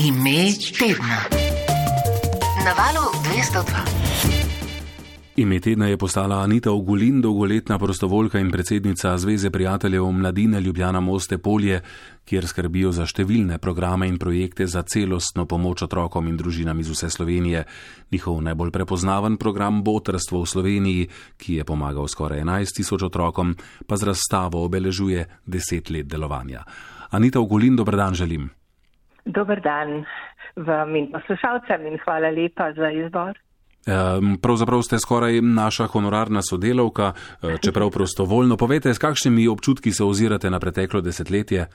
Ime tedna. Na valu 202. Ime tedna je postala Anita Ogulin, dolgoletna prostovoljka in predsednica Zveze prijateljev mladine Ljubljana Moste Polje, kjer skrbijo za številne programe in projekte za celostno pomoč otrokom in družinam iz vse Slovenije. Njihov najbolj prepoznaven program Botrstvo v Sloveniji, ki je pomagal skoraj 11 tisoč otrokom, pa z razstavo obeležuje deset let delovanja. Anita Ogulin, dober dan želim. Dober dan vam in poslušalcem in hvala lepa za izbor. Pravzaprav ste skoraj naša honorarna sodelavka, eh, čeprav prostovoljno. Povejte, s kakšnimi občutki se ozirate na preteklo desetletje?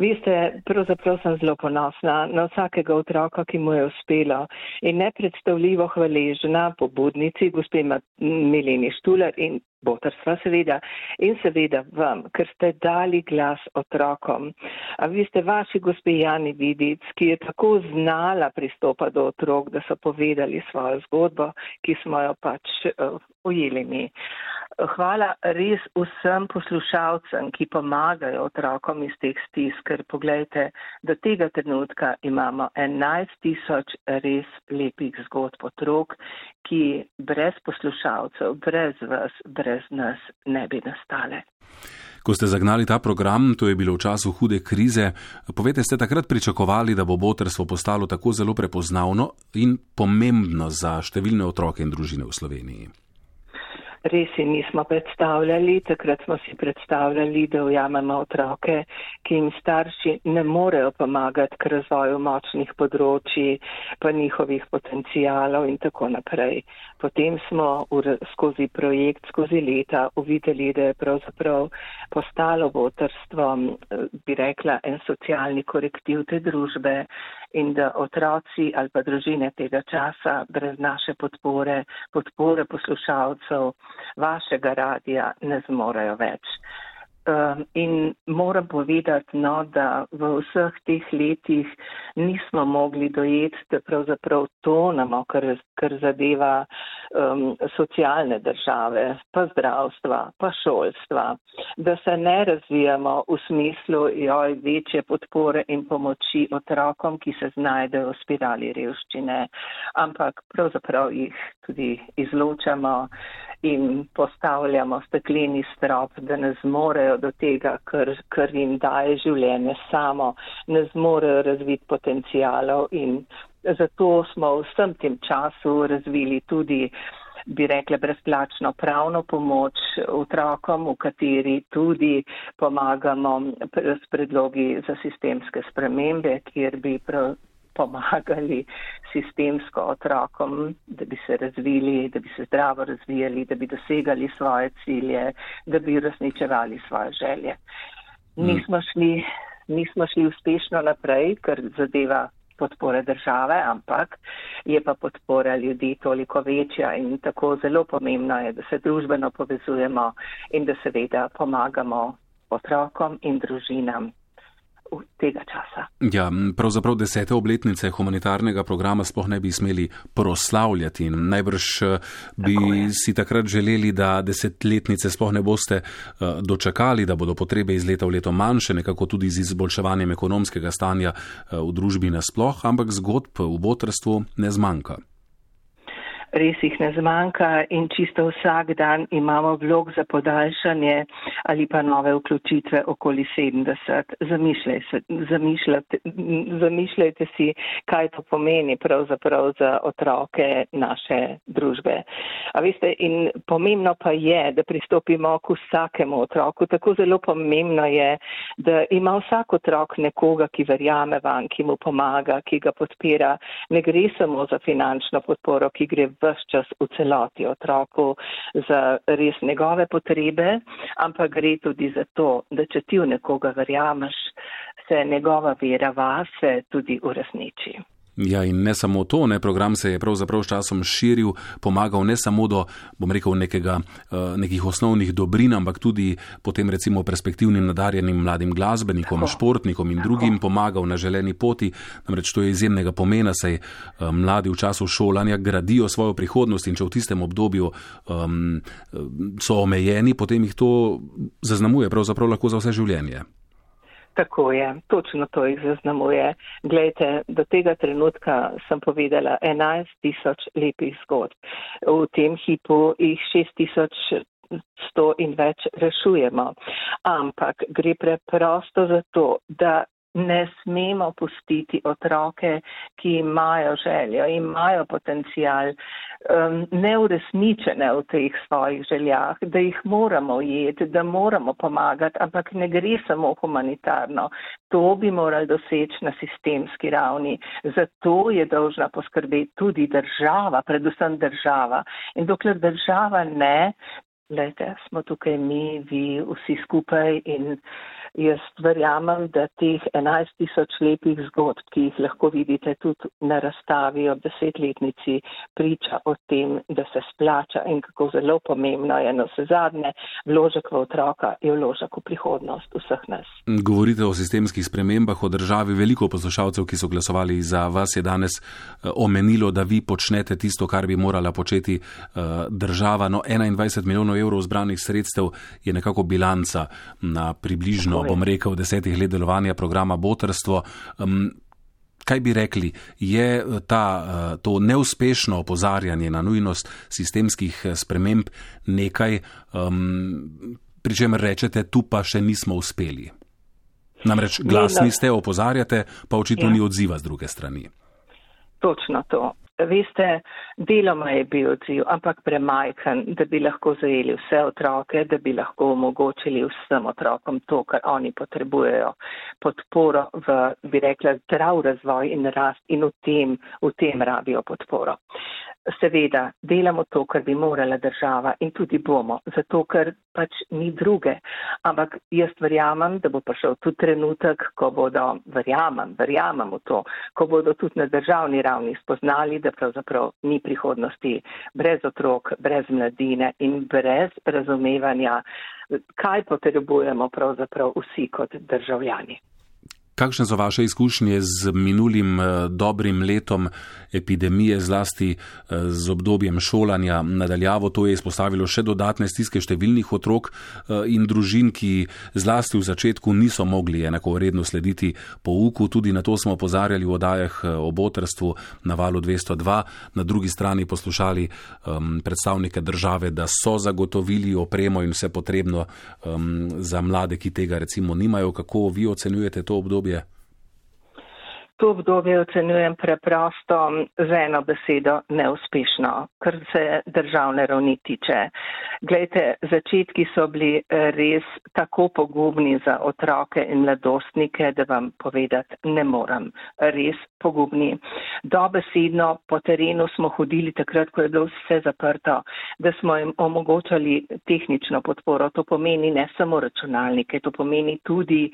Veste, pravzaprav sem zelo ponosna na vsakega otroka, ki mu je uspelo in nepredstavljivo hvaležna pobudnici, gospe Mileni Štuler in botrstva seveda in seveda vam, ker ste dali glas otrokom. A vi ste vaši gospe Jani Vidic, ki je tako znala pristopa do otrok, da so povedali svojo zgodbo, ki smo jo pač uh, ujeli mi. Hvala res vsem poslušalcem, ki pomagajo otrokom iz teh stisk, ker pogledajte, do tega trenutka imamo 11 tisoč res lepih zgodb otrok, ki brez poslušalcev, brez vas, brez nas ne bi nastale. Ko ste zagnali ta program, to je bilo v času hude krize, povete, ste takrat pričakovali, da bo botrstvo postalo tako zelo prepoznavno in pomembno za številne otroke in družine v Sloveniji? Res si nismo predstavljali. Takrat smo si predstavljali, da ujamemo otroke, ki jim starši ne morejo pomagati k razvoju močnih področji, pa njihovih potencijalov in tako naprej. Potem smo skozi projekt, skozi leta uvideli, da je pravzaprav postalo votrstvo, bi rekla, en socialni korektiv te družbe in da otroci ali pa družine tega časa brez naše podpore, podpore poslušalcev, vašega radija ne zmorejo več. In moram povedati, no, da v vseh teh letih nismo mogli dojeti, da pravzaprav tonamo, kar, kar zadeva um, socialne države, pa zdravstva, pa šolstva, da se ne razvijamo v smislu joj večje podpore in pomoči otrokom, ki se znajdejo v spirali revščine, ampak pravzaprav jih tudi izločamo in postavljamo stekleni strop, da ne zmorejo do tega, kar, kar jim daje življenje samo, ne zmorejo razviti potencijalov in zato smo v vsem tem času razvili tudi bi rekla, brezplačno pravno pomoč otrokom, v kateri tudi pomagamo s predlogi za sistemske spremembe, kjer bi pomagali sistemsko otrokom, da bi se razvili, da bi se zdravo razvijali, da bi dosegali svoje cilje, da bi uresničevali svoje želje. Mm. Nismo šli, nismo šli uspešno naprej, ker zadeva podpore države, ampak je pa podpora ljudi toliko večja in tako zelo pomembno je, da se družbeno povezujemo in da seveda pomagamo otrokom in družinam tega časa. Ja, pravzaprav desete obletnice humanitarnega programa sploh ne bi smeli proslavljati. Najbrž eh, bi si takrat želeli, da desetletnice sploh ne boste uh, dočakali, da bodo potrebe iz leta v leto manjše, nekako tudi z izboljševanjem ekonomskega stanja uh, v družbi nasploh, ampak zgodb v botrstvu ne zmanjka res jih ne zmanjka in čisto vsak dan imamo vlog za podaljšanje ali pa nove vključitve okoli 70. Zamišljajte, zamišljajte, zamišljajte si, kaj to pomeni pravzaprav za otroke naše družbe. A veste, in pomembno pa je, da pristopimo k vsakemu otroku. Tako zelo pomembno je, da ima vsak otrok nekoga, ki verjame van, ki mu pomaga, ki ga podpira. Ne gre samo za finančno podporo, ki gre vse čas v celoti otroku za res njegove potrebe, ampak gre tudi za to, da če ti v nekoga verjameš, se njegova vera vase tudi uresniči. Ja, in ne samo to, ne, program se je pravzaprav s časom širil, pomagal ne samo do, bom rekel, nekega, uh, nekih osnovnih dobrin, ampak tudi potem recimo perspektivnim nadarjenim mladim glasbenikom, tako, športnikom in tako. drugim pomagal na želeni poti. Namreč to je izjemnega pomena, saj uh, mladi v času šolanja gradijo svojo prihodnost in če v tistem obdobju um, so omejeni, potem jih to zaznamuje pravzaprav lahko za vse življenje. Tako je, točno to jih zaznamuje. Glejte, do tega trenutka sem povedala 11 tisoč lepih zgodb. V tem hipu jih 6 tisoč sto in več rešujemo. Ampak gre preprosto za to, da ne smemo pustiti otroke, ki imajo željo, imajo potencial, um, neuresničene v teh svojih željah, da jih moramo ujeti, da moramo pomagati, ampak ne gre samo humanitarno. To bi morali doseči na sistemski ravni. Zato je dolžna poskrbeti tudi država, predvsem država. In dokler država ne, Lete, smo tukaj mi, vi, vsi skupaj in jaz verjamem, da teh 11 tisoč lepih zgodb, ki jih lahko vidite tudi na razstavi ob desetletnici, priča o tem, da se splača in kako zelo pomembno je na vse zadnje. Vložek v otroka je vložek v prihodnost vseh nas. Govorite o sistemskih spremembah, o državi. Veliko poslušalcev, ki so glasovali za vas, je danes eh, omenilo, da vi počnete tisto, kar bi morala početi uh, država. No, 21 milijonov evrov zbranih sredstev je nekako bilanca na približno, bom rekel, desetih let delovanja programa Botrstvo. Um, kaj bi rekli, je ta, uh, to neuspešno opozarjanje na nujnost sistemskih uh, sprememb nekaj, um, pri čemer rečete, tu pa še nismo uspeli? Namreč glasni ste, opozarjate, pa očitno ja. ni odziva z druge strani. Točno to. Veste, deloma je bil odziv, ampak premajhen, da bi lahko zajeli vse otroke, da bi lahko omogočili vsem otrokom to, kar oni potrebujejo, podporo v, bi rekla, zdrav razvoj in rast in v tem, v tem rabijo podporo seveda delamo to, kar bi morala država in tudi bomo, zato ker pač ni druge. Ampak jaz verjamem, da bo prišel tudi trenutek, ko bodo, verjamem, verjamem v to, ko bodo tudi na državni ravni spoznali, da pravzaprav ni prihodnosti brez otrok, brez mladine in brez razumevanja, kaj potrebujemo pravzaprav vsi kot državljani. Kakšne so vaše izkušnje z minulim eh, dobrim letom epidemije, zlasti eh, z obdobjem šolanja nadaljavo? To je izpostavilo še dodatne stiske številnih otrok eh, in družin, ki zlasti v začetku niso mogli enako redno slediti pouku. Tudi na to smo opozarjali v odajah o botrstvu na valu 202. Na drugi strani poslušali um, predstavnike države, da so zagotovili opremo in vse potrebno um, za mlade, ki tega recimo nimajo. Kako vi ocenjujete to obdobje? Yeah. To obdobje ocenjujem preprosto z eno besedo neuspešno, kar se državne ravni tiče. Glejte, začetki so bili res tako pogubni za otroke in mladostnike, da vam povedati ne moram. Res pogubni. Dobesedno po terenu smo hodili takrat, ko je bilo vse zaprto, da smo jim omogočali tehnično podporo. To pomeni ne samo računalnike, to pomeni tudi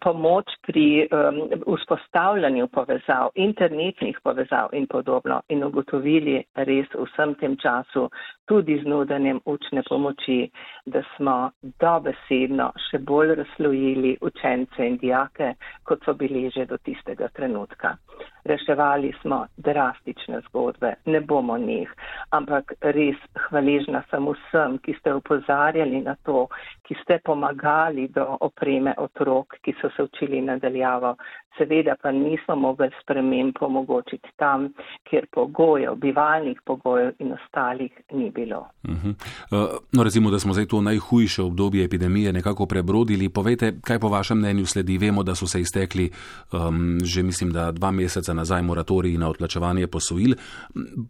pomoč pri um, vzpostavljanju iskanju povezav, internetnih povezav in podobno in ugotovili res vsem tem času tudi z nudanjem učne pomoči, da smo dobesedno še bolj razslojili učence in dijake, kot so bili že do tistega trenutka. Reševali smo drastične zgodbe, ne bomo njih, ampak res hvaležna sem vsem, ki ste upozarjali na to, ki ste pomagali do opreme otrok, ki so se učili nadaljavo. Seveda pa nismo mogli sprememb omogočiti tam, kjer pogojev, bivalnih pogojev in ostalih ni bilo. Uh -huh. uh, no, recimo, da smo zdaj to najhujše obdobje epidemije nekako prebrodili. Povejte, kaj po vašem mnenju sledi? Vemo, da so se iztekli um, že mislim, da dva meseca nazaj moratoriji na odplačevanje posojil.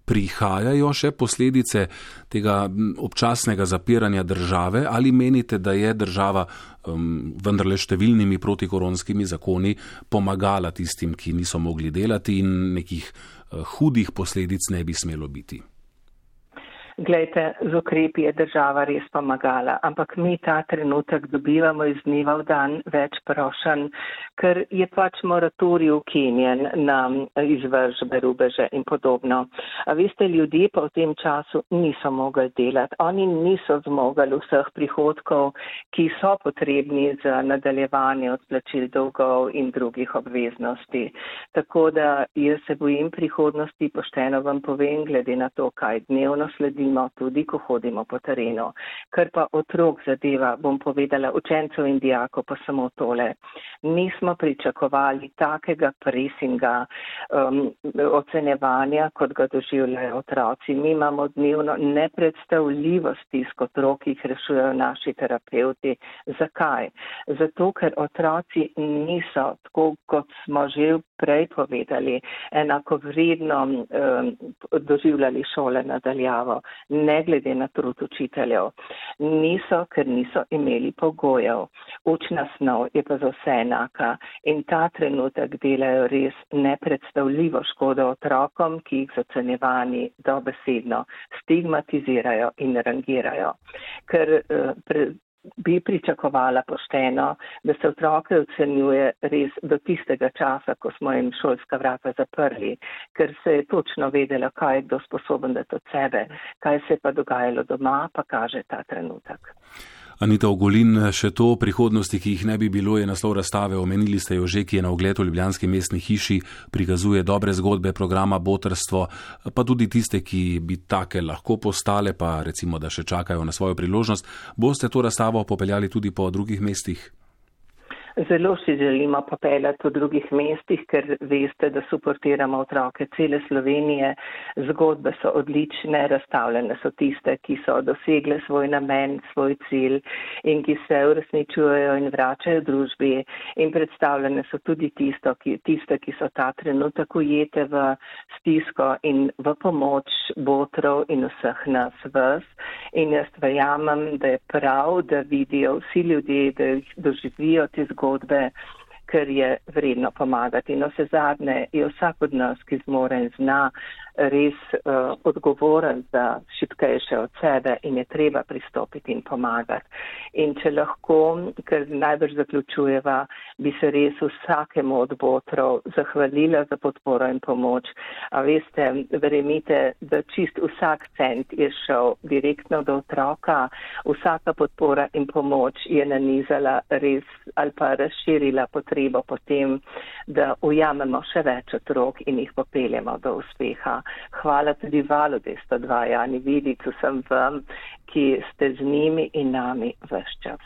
Prihajajo še posledice tega občasnega zapiranja države ali menite, da je država um, vendarle številnimi protikoronskimi zakoni pomagala tistim, ki niso mogli delati in nekih uh, hudih posledic ne bi smelo biti? Glejte, z ukrepi je država res pomagala, ampak mi ta trenutek dobivamo iz dneva v dan več prošen, ker je pač moratorij ukinjen na izvržbe, rubeže in podobno. A veste, ljudje pa v tem času niso mogli delati. Oni niso zmogli vseh prihodkov, ki so potrebni za nadaljevanje odplačil dolgov in drugih obveznosti. Tako da jaz se bojim prihodnosti, pošteno vam povem, glede na to, kaj dnevno sledimo, tudi ko hodimo po terenu. Kar pa otrok zadeva, bom povedala, učencev in dijako pa samo tole. Nismo pričakovali takega presinga um, ocenevanja, kot ga doživljajo otroci. Mi imamo dnevno nepredstavljivo stisko otrok, ki jih rešujejo naši terapeuti. Zakaj? Zato, ker otroci niso, tako kot smo že prej povedali, enako vredno um, doživljali šole nadaljavo, ne glede na trud učiteljev. Niso, ker niso imeli pogojev. Učna snov je pa za vse enaka in ta trenutek delajo res nepredstavljivo škodo otrokom, ki jih zacenjevani dobesedno stigmatizirajo in rangirajo. Ker, uh, bi pričakovala pošteno, da se otroke ocenjuje res do tistega časa, ko smo jim šolska vrata zaprli, ker se je točno vedela, kaj je kdo sposoben dati od sebe, kaj se je pa dogajalo doma, pa kaže ta trenutek. Anita Ogolin, še to prihodnosti, ki jih ne bi bilo, je naslov razstave, omenili ste jo že, ki je na ogled v Ljubljanski mestni hiši, prikazuje dobre zgodbe programa Botrstvo, pa tudi tiste, ki bi take lahko postale, pa recimo, da še čakajo na svojo priložnost. Boste to razstavo popeljali tudi po drugih mestih? Zelo si želimo popeljati po drugih mestih, ker veste, da suportiramo otroke cele Slovenije. Zgodbe so odlične, razstavljene so tiste, ki so dosegle svoj namen, svoj cilj in ki se uresničujejo in vračajo družbi. In predstavljene so tudi tisto, ki, tiste, ki so ta trenutek ujete v stisko in v pomoč botrov in vseh nas vas. In jaz verjamem, da je prav, da vidijo vsi ljudje, da jih doživijo te zgodbe zgodbe, ker je vredno pomagati. No, se zadnje je vsak od nas, ki zmore in zna, res uh, odgovoren za šipkejše od sebe in je treba pristopiti in pomagati. In če lahko, ker najbrž zaključujeva, bi se res vsakemu od botrov zahvalila za podporo in pomoč. A veste, verjemite, da čist vsak cent je šel direktno do otroka, vsaka podpora in pomoč je nanizala res ali pa razširila potrebo potem, da ujamemo še več otrok in jih popeljemo do uspeha hvala tudi valu 202, Jani Vidic, vsem vam, ki ste z njimi in nami vse čas.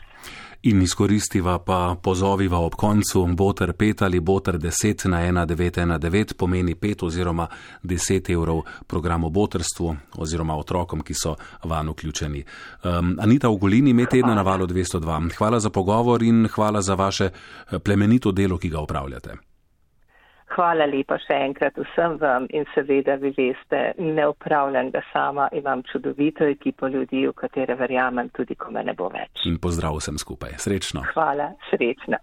In izkoristiva pa pozoviva ob koncu, boter 5 ali boter 10 na 1919 pomeni 5 oziroma 10 evrov programu botrstvu oziroma otrokom, ki so van vključeni. Um, Anita Ugolini, med tedna na valu 202. Hvala za pogovor in hvala za vaše eh, plemenito delo, ki ga upravljate. Hvala lepa še enkrat vsem vam in seveda vi veste, ne upravljam ga sama, imam čudovito ekipo ljudi, v katere verjamem tudi, ko me ne bo več. In pozdrav vsem skupaj. Srečno. Hvala, srečno.